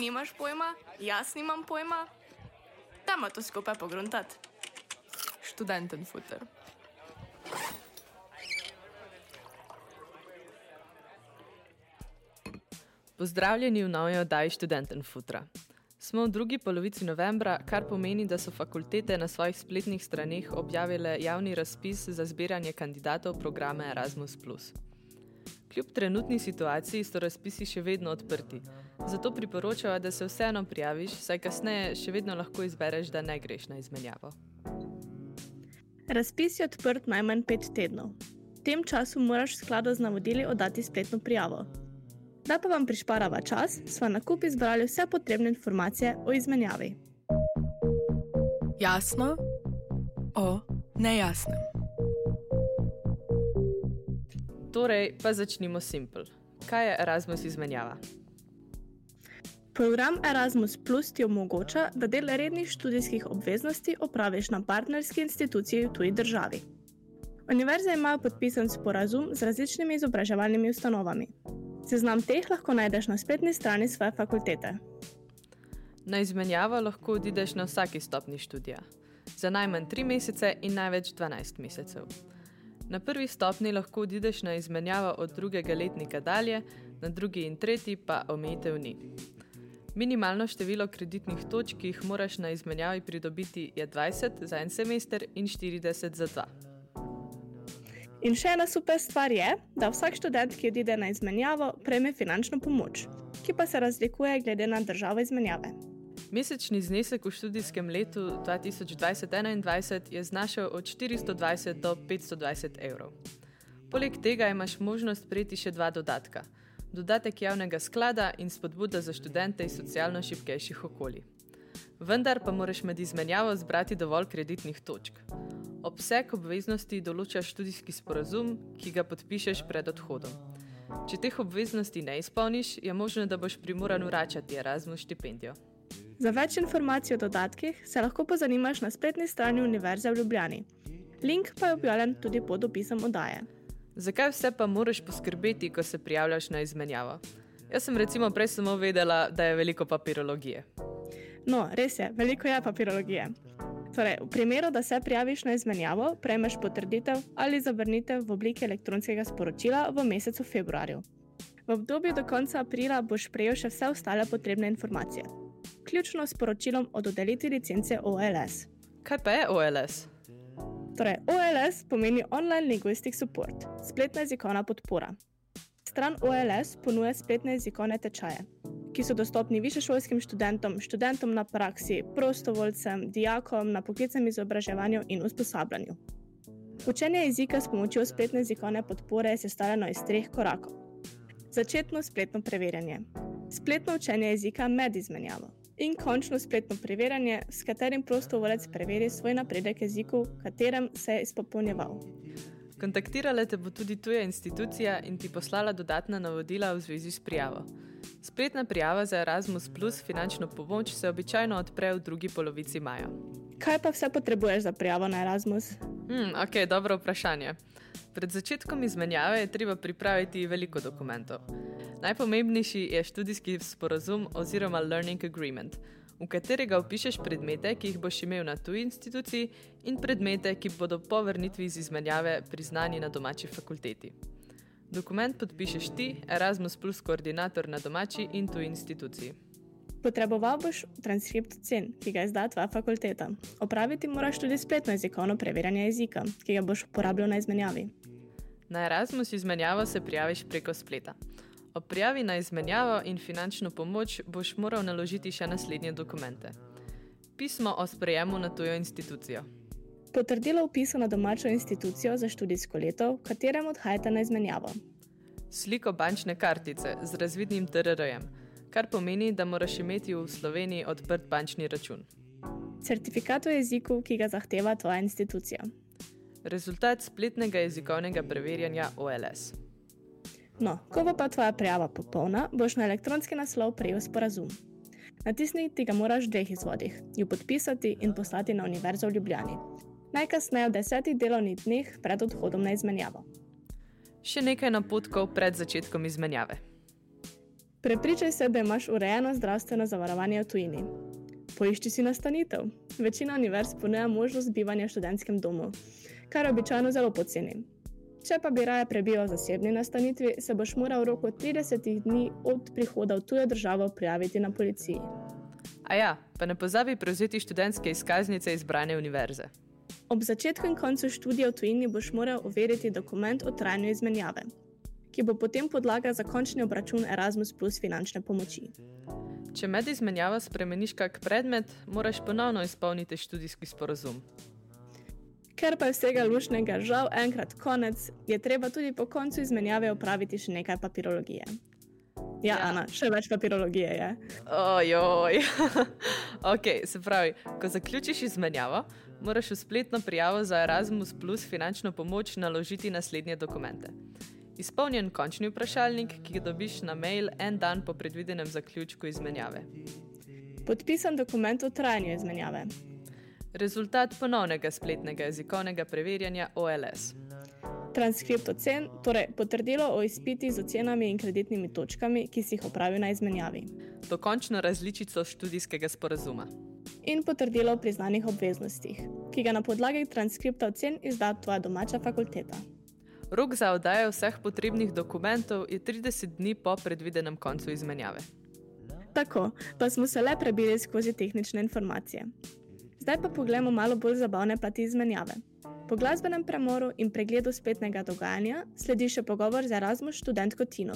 nimaš pojma, jaz nimam pojma. Dajmo to skupaj pogruntati. Študenten futer. Pozdravljeni v novi oddaji Študenten futra. Smo v drugi polovici novembra, kar pomeni, da so fakultete na svojih spletnih straneh objavile javni razpis za zbiranje kandidatov programa Erasmus. Kljub trenutni situaciji so razpisi še vedno odprti, zato priporočajo, da se vseeno prijaviš, saj kasneje še vedno lahko izbereš, da ne greš na izmenjavo. Razpis je odprt najmanj pet tednov. V tem času moraš v skladu z navodili oddati spletno prijavo. Da pa vam prišparava čas, smo na kup izbrali vse potrebne informacije o izmenjavi. Jasno o nejasnem. Torej, pa začnimo simpel. Kaj je Erasmus izmenjava? Program Erasmus Plus ti omogoča, da del rednih študijskih obveznosti opraviš na partnerski instituciji v tuji državi. Univerze imajo podpisan sporazum z različnimi izobraževalnimi ustanovami. Seznam teh lahko najdeš na spletni strani svoje fakultete. Na izmenjavo lahko odideš na vsaki stopni študija, za najmanj 3 mesece in največ 12 mesecev. Na prvi stopni lahko odideš na izmenjavo od drugega letnika dalje, na drugi in tretji pa omejitev ni. Minimalno število kreditnih točk, ki jih moraš na izmenjavi pridobiti, je 20 za en semester in 40 za dva. In še ena super stvar je, da vsak študent, ki odide na izmenjavo, prejme finančno pomoč, ki pa se razlikuje glede na državo izmenjave. Mesečni znesek v študijskem letu 2020-2021 je znašel od 420 do 520 evrov. Poleg tega imaš možnost prejeti še dva dodatka: dodatek javnega sklada in spodbuda za študente iz socialno šipkejših okolij. Vendar pa moraš med izmenjavo zbrati dovolj kreditnih točk. Obseg obveznosti določa študijski sporazum, ki ga podpišeš pred odhodom. Če teh obveznosti ne izpolniš, je možno, da boš primoran vračati Erasmus štipendijo. Za več informacij o dodatkih se lahko pozanimaš na spletni strani Univerze v Ljubljani. Link pa je objavljen tudi pod opisom oddaje. Zakaj vse pa moraš poskrbeti, ko se prijavljaš na izmenjavo? Jaz sem recimo prej samo vedela, da je veliko papirologije. No, res je, veliko je papirologije. Torej, v primeru, da se prijaviš na izmenjavo, prejmeš potrditev ali zavrnitev v obliki elektronskega sporočila v mesecu februarju. V obdobju do konca aprila boš prejel še vse ostale potrebne informacije vključno s poročilom o dodelitvi licence OLS. Kaj pa je OLS? Torej, OLS pomeni Online Linguistic Support, spletna jezikovna podpora. Stran OLS ponuja spletne jezikovne tečaje, ki so dostopni višešolskim študentom, študentom na praksi, prostovoljcem, dijakom na poklicnem izobraževanju in usposabljanju. Učenje jezika s pomočjo spletne jezikovne podpore je sestavljeno iz treh korakov. Začetno spletno preverjanje, spletno učenje jezika med izmenjavo, in končno spletno preverjanje, s katerim prostovoljec preveri svoj napredek jeziku, v katerem se je izpopolnjeval. Kontaktirala te bo tudi tuja institucija in ti poslala dodatna navodila v zvezi s prijavo. Spletna prijava za Erasmus Plus finančno pomoč se običajno odpre v drugi polovici maja. Kaj pa vse potrebuješ za prijavo na Erasmus? Hmm, ok, dobro vprašanje. Pred začetkom izmenjave je treba pripraviti veliko dokumentov. Najpomembnejši je študijski sporazum oziroma Learning Agreement, v katerega upišeš predmete, ki jih boš imel na tuji instituciji, in predmete, ki bodo po vrnitvi iz izmenjave priznani na domači fakulteti. Dokument podpišeš ti, Erasmus, plus koordinator na domači in tuji instituciji. Potreboval boš transkript cen, ki ga izda tvoja fakulteta. Opraviti moraš tudi spletno jezikovno preverjanje jezika, ki ga boš uporabljal na izmenjavi. Na Erasmus izmenjavo se prijaviš preko spleta. Ob prijavi na izmenjavo in finančno pomoč boš moral naložiti še naslednje dokumente: pismo o sprejemu na tujo institucijo, potrdilo vpisa na domačo institucijo za študijsko leto, v katerem odhajate na izmenjavo, sliko bančne kartice z razvidnim TRR-jem, kar pomeni, da moraš imeti v Sloveniji odprt bančni račun, certifikat o jeziku, ki ga zahteva tvoja institucija, rezultat spletnega jezikovnega preverjanja OLS. No, ko bo pa tvoja prijava popolna, boš na elektronski naslov prejel sporazum. Natisniti ga moraš v dveh izvodih, jo podpisati in poslati na Univerzo v Ljubljani. Najkasneje v desetih delovnih dneh pred odhodom na izmenjavo. Še nekaj napotkov pred začetkom izmenjave. Prepričaj se, da imaš urejeno zdravstveno zavarovanje v tujini. Poišči si nastanitev. Večina univerz ponuja možnost bivanja v študentskem domu, kar je običajno zelo poceni. Če pa bi raje prebival v zasebni nastanitvi, se boš moral v roku 30 dni od prihoda v tujo državo prijaviti na policiji. A ja, pa ne pozabi prevzeti študentske izkaznice izbrane univerze. Ob začetku in koncu študija v tujini boš moral overiti dokument o trajanju izmenjave, ki bo potem podlaga za končni obračun Erasmus plus finančne pomoči. Če med izmenjavo spremeniš kak predmet, moraš ponovno izpolniti študijski sporozum. Ker pa je vsega lušnega žal enkrat konec, je treba tudi po koncu izmenjave opraviti še nekaj papirologije. Ja, ja. Ana, še več papirologije je. Ojoj. ok, se pravi, ko zaključiš izmenjavo, moraš v spletno prijavo za Erasmus Plus finančno pomoč naložiti naslednje dokumente. Izpolnjen končni vprašalnik, ki ga dobiš na mail en dan po predvidenem zaključku izmenjave. Podpisan dokument o trajanju izmenjave rezultat ponovnega spletnega jezikovnega preverjanja OLS. Transkript ocen, torej potrdilo o izpiti z ocenami in kreditnimi točkami, ki si jih opravil na izmenjavi. Dokončno različico študijskega sporazuma. In potrdilo o priznanih obveznostih, ki ga na podlagi transkripta ocen izda tvoja domača fakulteta. Rok za oddajo vseh potrebnih dokumentov je 30 dni po predvidenem koncu izmenjave. Tako, pa smo se le prebili skozi tehnične informacije. Zdaj pa pogledamo malo bolj zabavne plati izmenjave. Po glasbenem premoru in pregledu spletnega dogajanja sledi še pogovor z Erasmus študentko Tino,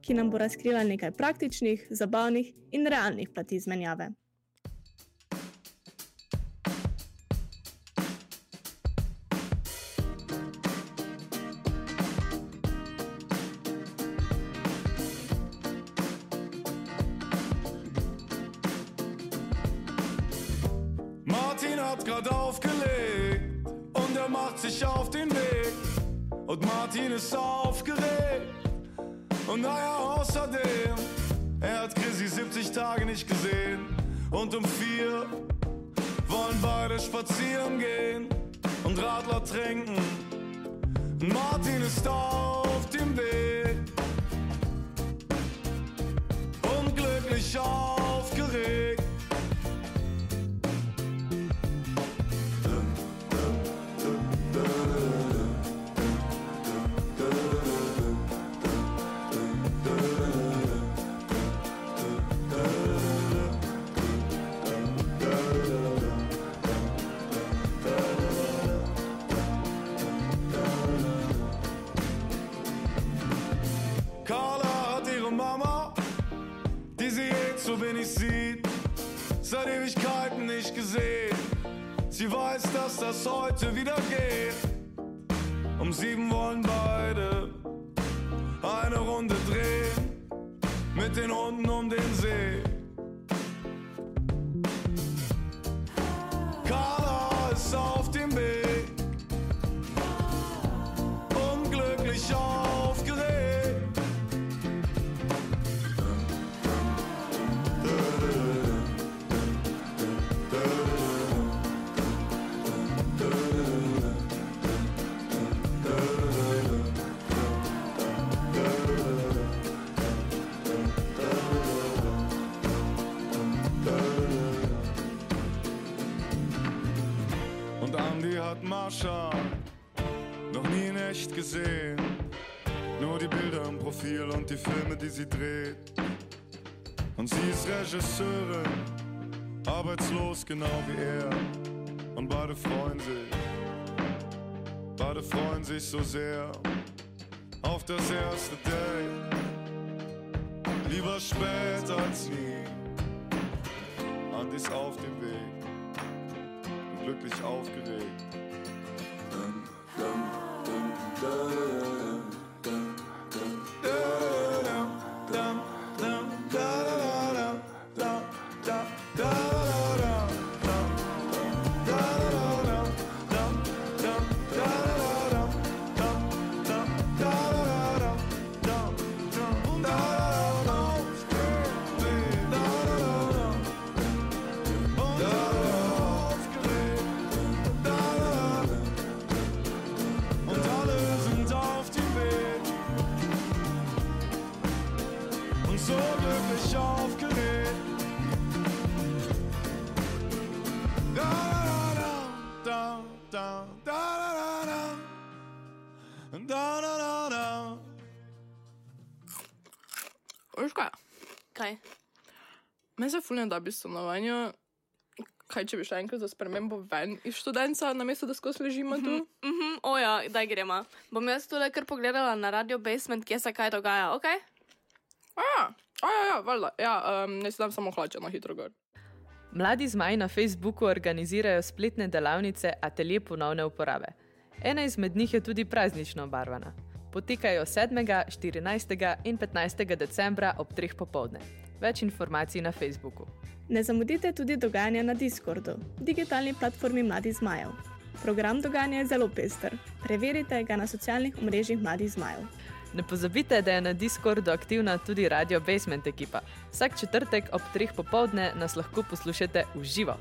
ki nam bo razkrila nekaj praktičnih, zabavnih in realnih plati izmenjave. shore. Heute wieder geht. Um sieben wollen beide eine Runde drehen mit den Hunden um den See. Carla ist auf sie dreht. Und sie ist Regisseurin, arbeitslos genau wie er. Und beide freuen sich, beide freuen sich so sehr auf das erste Date. Lieber spät als nie. Hand ist auf dem Weg, glücklich aufgeregt. Und alle sind Meni se fulno da bi stanovanje. Kaj če bi šla enkrat za spremembo ven iz študenta, namesto da skozi ležimo tu? Mhm, oja, daj gremo. Bom jaz tole kar pogledala na radio basement, kje se kaj dogaja, ok? A ja, a ja, valjda. Ja, um, ne sedem samo hlače na hitro gor. Mladi zmaji na Facebooku organizirajo spletne delavnice Atelje ponovne uporabe. Ena izmed njih je tudi praznično obarvana. Potekajo 7., 14. in 15. decembra ob 3. popovdne. Več informacij na Facebooku. Ne zamudite tudi dogajanja na Discordu, digitalni platformi Mladih zmajev. Program dogajanja je zelo pester. Preverite ga na socialnih omrežjih Mladih zmajev. Ne pozabite, da je na Discordu aktivna tudi Radio Basement ekipa. Vsak četrtek ob 3. popovdne nas lahko poslušate v živo.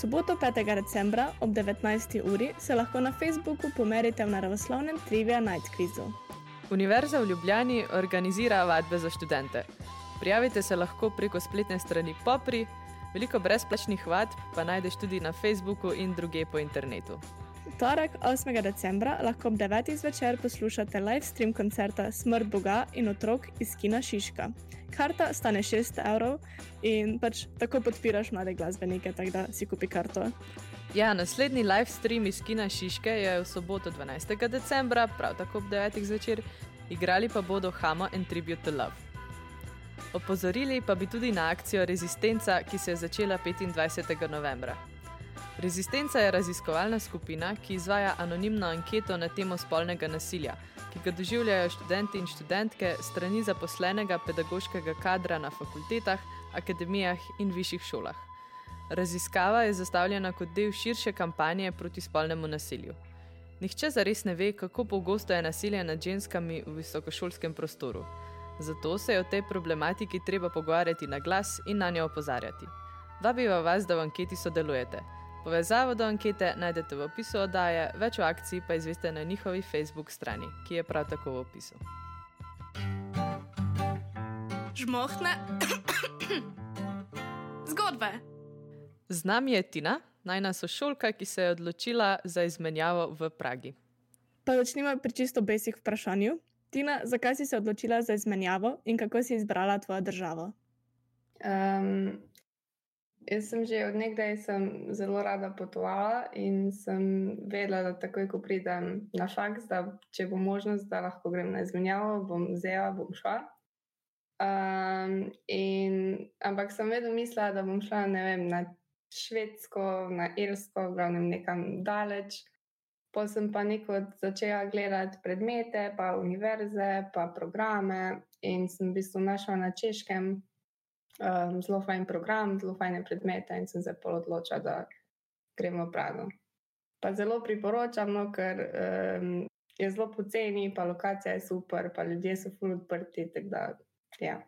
Soboto 5. decembra ob 19. uri se lahko na Facebooku pomerite v naravoslovnem Trivia Night Quizu. Univerza v Ljubljani organizira vadbe za študente. Prijavite se lahko preko spletne strani Popri, veliko brezplačnih vadb pa najdeš tudi na Facebooku in druge po internetu. Torek 8. decembra lahko ob 9. zvečer poslušate live stream koncerta Smrt Boga in otrok iz Kina Šiška. Karta stane 6 evrov in pač tako podpiraš mlade glasbenike, tako da si kupi karto. Ja, naslednji live stream iz Kina Šiške je v soboto 12. decembra, prav tako ob 9. zvečer, igrali pa bodo Hamo and Tribute to Love. Opozorili pa bi tudi na akcijo Rezistenca, ki se je začela 25. novembra. Rezistenca je raziskovalna skupina, ki izvaja anonimno anketo na temo spolnega nasilja, ki ga doživljajo študenti in študentke strani zaposlenega pedagoškega kadra na fakultetah, akademijah in višjih šolah. Raziskava je zastavljena kot del širše kampanje proti spolnemu nasilju. Nihče zares ne ve, kako pogosto je nasilje nad ženskami v visokošolskem prostoru. Zato se je o tej problematiki treba pogovarjati na glas in na njo opozarjati. Vabiva vas, da v anketi sodelujete. Povezavo do ankete najdete v opisu oddaje, več o akciji pa izveste na njihovi Facebook strani, ki je prav tako v opisu. Žmohne. Zgodbe. Z nami je Tina, najna sošolka, ki se je odločila za izmenjavo v Pragi. Pa začnimo pri čisto basic vprašanju. Tina, zakaj si se odločila za izmenjavo in kako si izbrala tvojo državo? Um, jaz sem že od nekdaj sem zelo rada potovala in sem vedela, da takoj, ko pridem na faks, da če bo možnost, da lahko grem na izmenjavo, bom vzela, bom šla. Um, in, ampak sem vedno mislila, da bom šla vem, na Švedsko, na Irsko, glavnem nekam daleč. Pa sem pa neko začela gledati predmete, pa univerze, pa programe, in sem v bistvu našla na češkem um, zelo fajn program, zelo fajne predmete, in sem se pa odločila, da gremo v Prago. Pa zelo priporočam, no, ker um, je zelo poceni, pa lokacija je super, pa ljudje so ful odprti. Da, ja.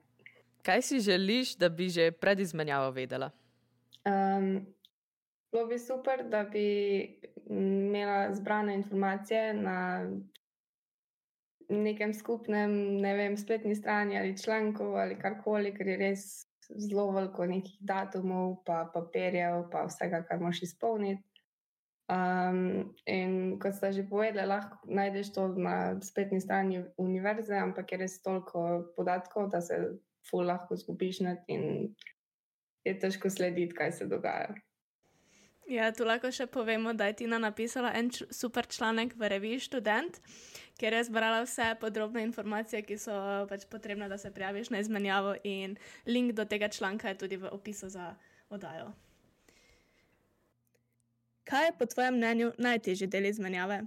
Kaj si želiš, da bi že pred izmenjavo vedela? Um, Bilo bi super, da bi imela zbrane informacije na nekem skupnem, ne vem, spletni strani ali članku ali karkoli, ker je res zelo veliko nekih datumov, pa papirjev, pa vsega, kar moš izpolniti. Um, in kot ste že povedali, lahko najdeš to na spletni strani univerze, ampak je res toliko podatkov, da se ful lahko zgubiš in je težko slediti, kaj se dogaja. Ja, tu lahko še povemo, da je Tina napisala en super članek v reviji Student, kjer je zbrala vse podrobne informacije, ki so pač potrebne, da se prijaviš na izmenjavo, in link do tega članka je tudi v opisu za oddajo. Kaj je po tvojem mnenju najtežji del izmenjave?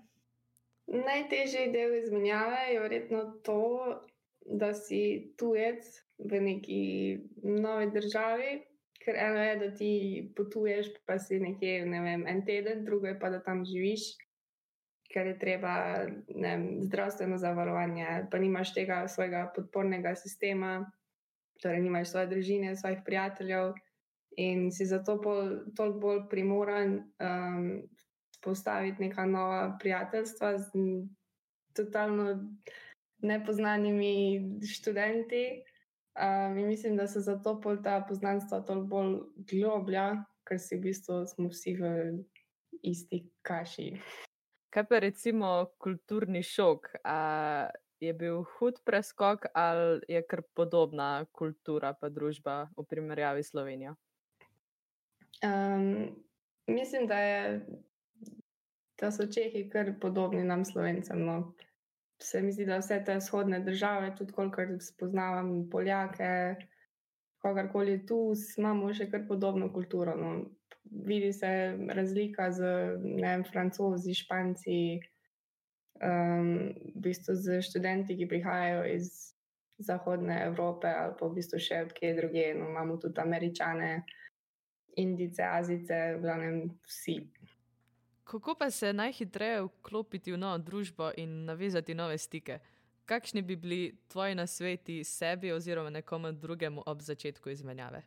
Najtežji del izmenjave je verjetno to, da si tujec v neki novi državi. Ker eno je, da ti potuješ, pa si nekje ne vem, en teden, drugo je pa, da tam živiš, ker je treba ne vem, zdravstveno zavarovanje, pa nimaš tega svojega podpornega sistema, torej nimaš svoje družine, svojih prijateljev in si zato pol, toliko bolj primoran um, postaviti neka nova prijateljstva m, totalno nepoznanimi študenti. Um, in mislim, da so zato ta poznanstva toliko bolj globlja, ker si v bistvu smo vsi v isti kaši. Kaj pa recimo kulturni šok? A je bil hud preskok ali je kar podobna kultura pa družba v primerjavi s Slovenijo? Um, mislim, da, je, da so Čehi kar podobni nam, Slovencem. No. Se mi zdi, da vse te vzhodne države, tudi kolikor spoznavam Poljake, kogarkoli tu, imamo še kar podobno kulturo. No. Vidi se razlika z vem, francozi, španci, um, v bistvu z študenti, ki prihajajo iz Zahodne Evrope ali pa v bistvu še odkje druge. No, imamo tudi američane. Indice, Azice, v glavnem vsi. Kako pa se najhitreje vklopiti v novo družbo in navezati nove stike? Kakšni bi bili tvoji nasveti sebi oziroma nekomu drugemu ob začetku izmenjave?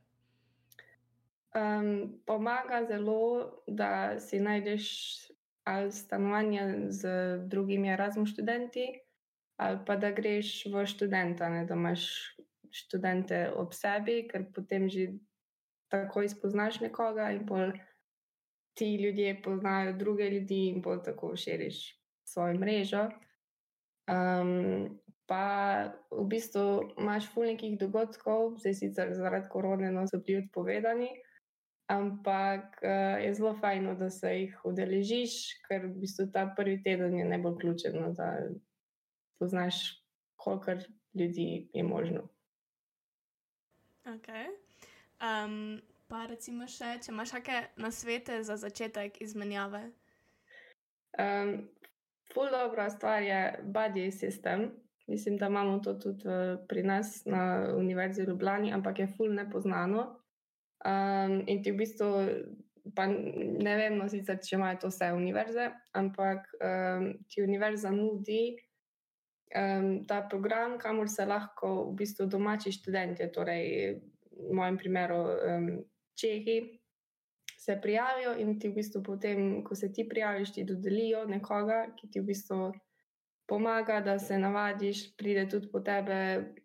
Um, pomaga zelo, da si najdeš ali stanovanje z drugimi Erasmus študenti, ali pa da greš v študenta, ne, da imaš študente ob sebi, ker potem že takoj spoznaš nekoga in pol ti ljudje poznajo druge ljudi in pol tako širiš svojo mrežo. Um, pa v bistvu imaš ful nekih dogodkov, zdaj sicer zaradi korone no, so bili odpovedani, ampak uh, je zelo fajno, da se jih udeležiš, ker v bistvu ta prvi teden je najbolj ključen, no, da poznaš, koliko ljudi je možno. Okay. Um, pa recimo še, če imaš kakšne nasvete za začetek izmenjave. Um, ful dobra stvar je buddy sistem. Mislim, da imamo to tudi uh, pri nas na Univerzi v Ljubljani, ampak je ful nepoznano. Um, in ti v bistvu, pa ne vem, no, sicer, če imajo to vse univerze, ampak um, ti univerza nudi um, ta program, kamor se lahko v bistvu domači študenti, torej v mojem primeru um, Čehi, se prijavijo in ti v bistvu potem, ko se ti prijaviš, ti dodelijo nekoga, ki ti v bistvu pomaga, da se navadiš, pride tudi po tebe.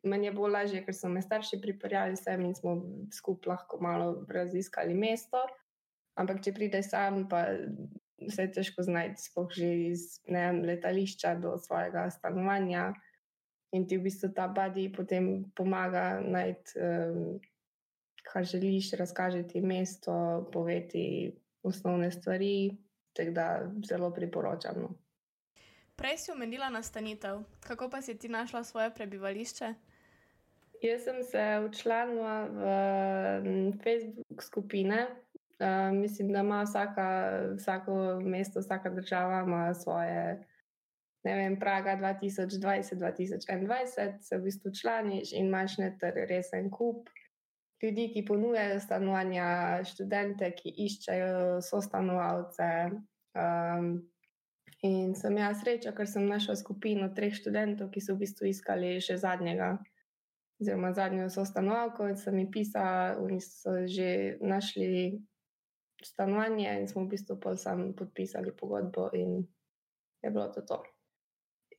Meni je bolj lažje, ker so me starši pripeljali sem in smo skupaj lahko malo raziskali mesto. Ampak, če prideš sam, pa se težko znajti, spoh že iz ne, letališča do svojega stanovanja. In ti v bistvu ta badi potem pomaga najti um, kar želiš, razkažiti mesto, poveti osnovne stvari, tako da zelo priporočam. No. Prej si omenila nastanitev, kako pa si ti našla svoje prebivališče? Jaz sem se včlanila v Facebook skupine. Uh, mislim, da ima vsaka, vsako mesto, vsaka država ima svoje, ne vem, praga 2020-2021, se v bistvu članiš in imaš neter resen kup ljudi, ki ponujajo stanovanja, študente, ki iščejo sostanovalce. Um, in sem jaz sreča, ker sem našla skupino treh študentov, ki so v bistvu iskali še zadnjega, oziroma zadnjo sostanovalko, in sem jim pisala, oni so že našli stanovanje, in smo v bistvu pol sam podpisali pogodbo, in je bilo to. to.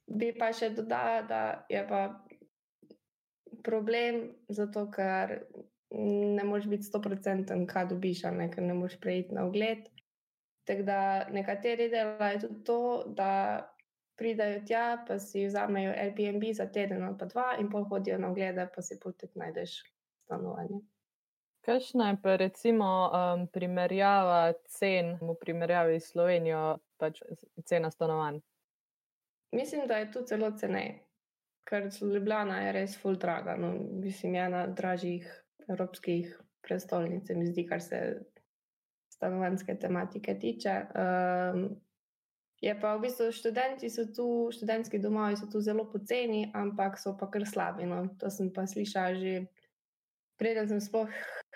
Bi pa še dodala, da je pa problem, zato ker ne moreš biti stoprocenten, kaj dobiš, ne, ker ne moreš prejti na ogled. Tako da nekateri delajo tudi to, da pridajo tja, pa si vzamejo Airbnb za teden ali pa dva in pa hodijo na oglede, pa si potem najdeš stanovanje. Kakšna je pa recimo um, primerjava cen v primerjavi s Slovenijo, pač cena stanovanj? Mislim, da je tu celo ceneje, ker Ljubljana je res full draga. No, mislim, ena dražjih evropskih prestolnic, mi zdi, kar se stanovanske tematike tiče. Um, je pa v bistvu študenti so tu, študentski domovi so tu zelo poceni, ampak so pa kar slabi. No. To sem pa slišala že, preden sem sploh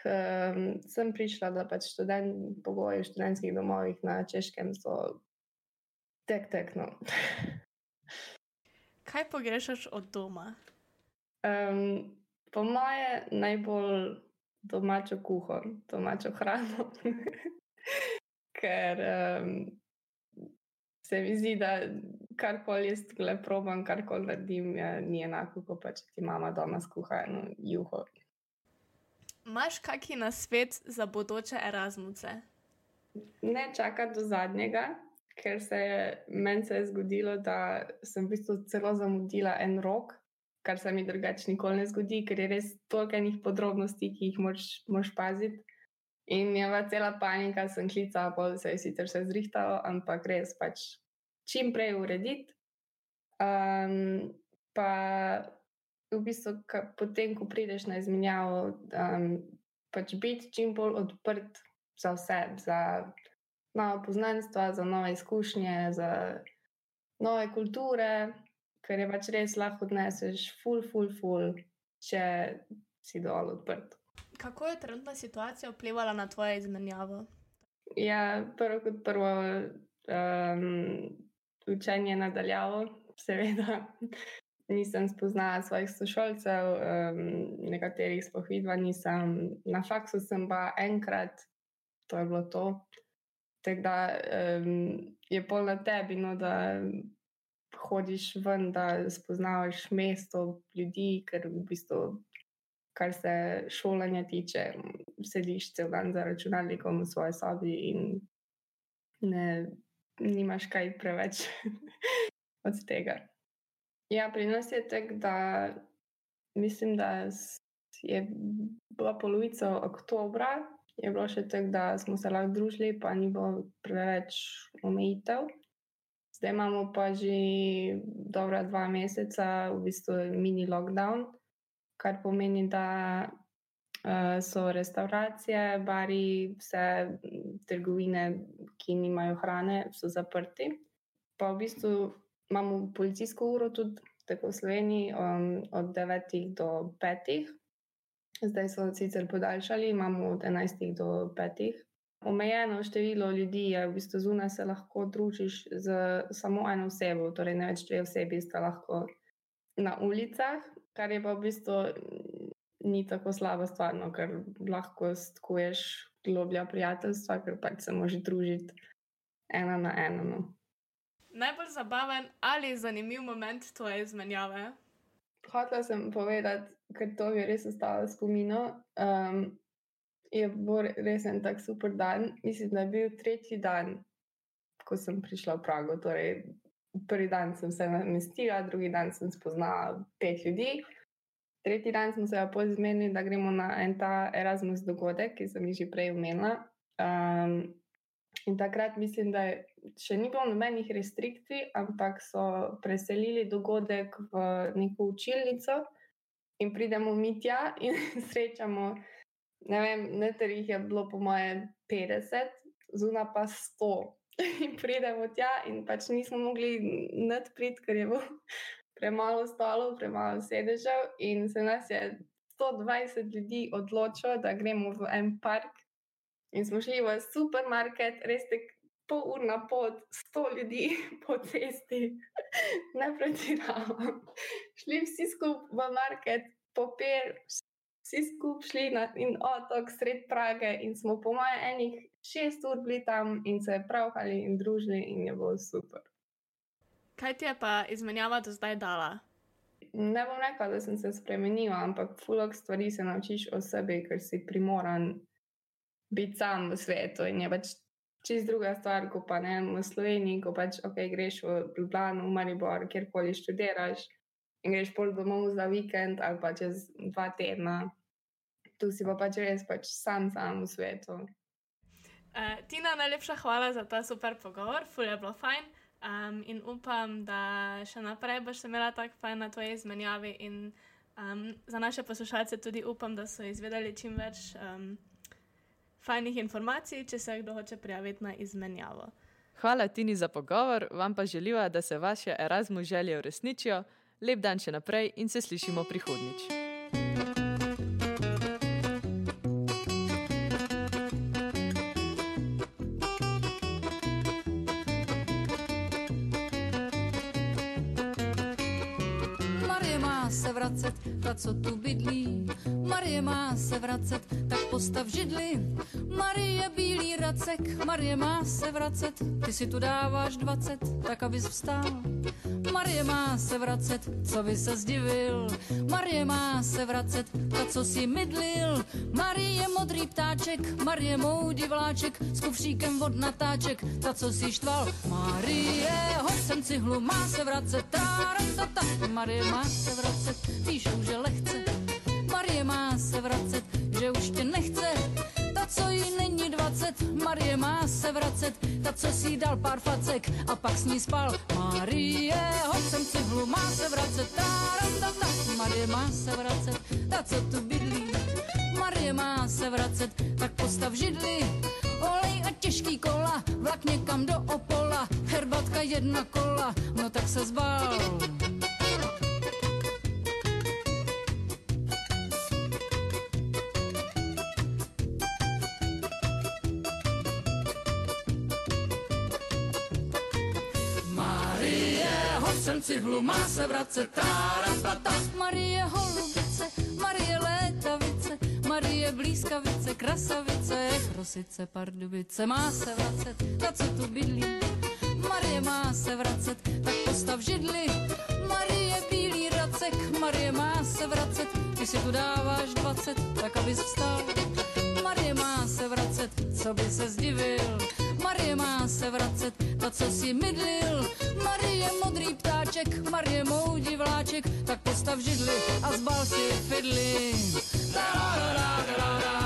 um, sem prišla, da pač študent, pogoji v študentskih domovih na češkem so tek tekno. Kaj pogrešaš od doma? Um, po moje najbolj domačo kuho, domačo hrano. Ker um, se mi zdi, da karkoli jaz tukaj probam, karkoli naredim, je, ni enako, kot pa če ti mama doma skuha eno juho. Máš kakšen nasvet za bodoče Erasmuse? Ne čakati do zadnjega, ker se je meni se je zgodilo, da sem v bistvu celo zamudila en rok, kar se mi drugače nikoli ne zgodi, ker je res toliko enih podrobnosti, ki jih moraš paziti. In je bila cela panika, sem klicala, pa se je sicer vse zrihtalo, ampak res pač čim prej urediti. Um, pa v bistvu, ka, potem, ko prideš na izmenjavo, um, pač biti čim bolj odprt za vse, za nove poznanstva, za nove izkušnje, za nove kulture, ker je pač res lahko odneseš, full, full, full, če si dol odprt. Kako je trenutna situacija vplivala na tvoje izmenjavo? Ja, prvo kot prvo, um, učenje nadaljavo, seveda. Nisem spoznala svojih sošolcev, um, nekaterih spohvidva nisem, na faksu sem pa enkrat, to je bilo to. Tako da um, je pol na tebi, no, da hodiš ven, da spoznavaš mesto, ljudi, ker v bistvu, kar se šolanja tiče, sediš cel dan za računalnikom v svoji sobi in ne, nimaš kaj preveč od tega. Ja, pri nas je tako, da mislim, da je bila polovica oktobra, je bilo še tako, da smo se lahko družili, pa ni bilo preveč omejitev. Zdaj imamo pa že dobra dva meseca, v bistvu mini lockdown, kar pomeni, da uh, so restauracije, bari, vse trgovine, ki nimajo hrane, so zaprti. Pa v bistvu imamo policijsko uro tudi tako v Sloveniji um, od 9 do 5. Zdaj so sicer podaljšali, imamo od 11 do 5 omejeno število ljudi, je v bistvu zunaj se lahko družiš z samo eno osebo, torej ne več dve osebi sta lahko na ulicah, kar je pa v bistvu ni tako slaba stvar, no, ker lahko stkuješ globlja prijateljstva, ker pač se moraš družiti ena na eno. No. Najbolj zabaven ali zanimiv moment tvoje izmenjave? Hotela sem povedati, ker to mi je res ostalo spomino. Um, je bil res en tak super dan. Mislim, da je bil tretji dan, ko sem prišla v Prago. Torej, prvi dan sem se namestila, drugi dan sem spoznala pet ljudi. Tretji dan smo se pa zmenili, da gremo na en ta Erasmus dogodek, ki sem jih že prej omenila. Um, in takrat mislim, da še ni bilo nobenih restrikcij, ampak so preselili dogodek v neko učilnico in pridemo mi tja in srečamo ne vem, neter jih je bilo po moje 50, zuna pa 100. In pridemo tja, in pač nismo mogli nadpriti, ker je bilo premalo stolov, premalo sedežev, in se nas je 120 ljudi odločilo, da gremo v en park. In smo šli v supermarket, res te pol urna pot, 100 ljudi po cesti, ne pretiravam. Šli vsi skupaj v market, popir, vsi skupaj šli na otok sred Prage in smo po mojem enih šest ur bili tam in se pravkali in družili in je bilo super. Kaj ti je pa izmenjava do zdaj dala? Ne bom rekla, da sem se spremenila, ampak fulok stvari se naučiš o sebi, ker si primoran biti sam v svetu in je pač čist druga stvar, ko pa ne v Sloveniji, ko pač ok, greš v Ljubljano, v Maribor, kjerkoli študiraš in greš pol domov za vikend ali pa čez dva tedna. Tu si pa pač res pač sam, sam v svetu. Uh, Tina, najlepša hvala za ta super pogovor, fulj je bilo fajn. Um, in upam, da še naprej boš imela tako fajn na tvoji izmenjavi. In um, za naše poslušalce tudi upam, da so izvedeli čim več um, fajnih informacij, če se kdo hoče prijaviti na izmenjavo. Hvala Tini za pogovor, vam pa želiva, da se vaše Erasmus želje uresničijo. Lep dan še naprej in se slišimo prihodnič. se vracet, ta, co tu bydlí. Marie má se vracet, tak postav židli. Marie bílý racek, Marie má se vracet, ty si tu dáváš 20, tak abys vstál. Marie má se vracet, co by se zdivil. Marie má se vracet, ta, co si mydlil. Marie modrý ptáček, Marie mou divláček, s kufříkem od natáček, ta, co si štval. Marie, hoď sem cihlu, má se vracet, tárantata. Marie má se vracet, píšou, že lehce. Se vracet. Ta, co si dal pár facek a pak s ní spal. Marie, hoď sem cihlu, má se vracet. Tárantata. Marie má se vracet, ta, co tu bydlí. Marie má se vracet, tak postav židli. Olej a těžký kola, vlak někam do Opola. Herbatka jedna kola, no tak se zbal. Hoď sem cihlu, má se vracet, tárapata. Marie holubice, Marie létavice, Marie blízkavice, krasavice, chrosice, pardubice, má se vracet, ta, co tu bydlí. Marie má se vracet, tak postav židli. Marie bílý racek, Marie má se vracet, ty si tu dáváš 20, tak abys vstal. Marie má se vracet, co by se zdivil. Marie má se vracet, ta, co si mydlil. Marie modrý ptáček, Marie mou divláček, tak postav židli a zbal si fidli. Ta, ta, ta, ta, ta, ta,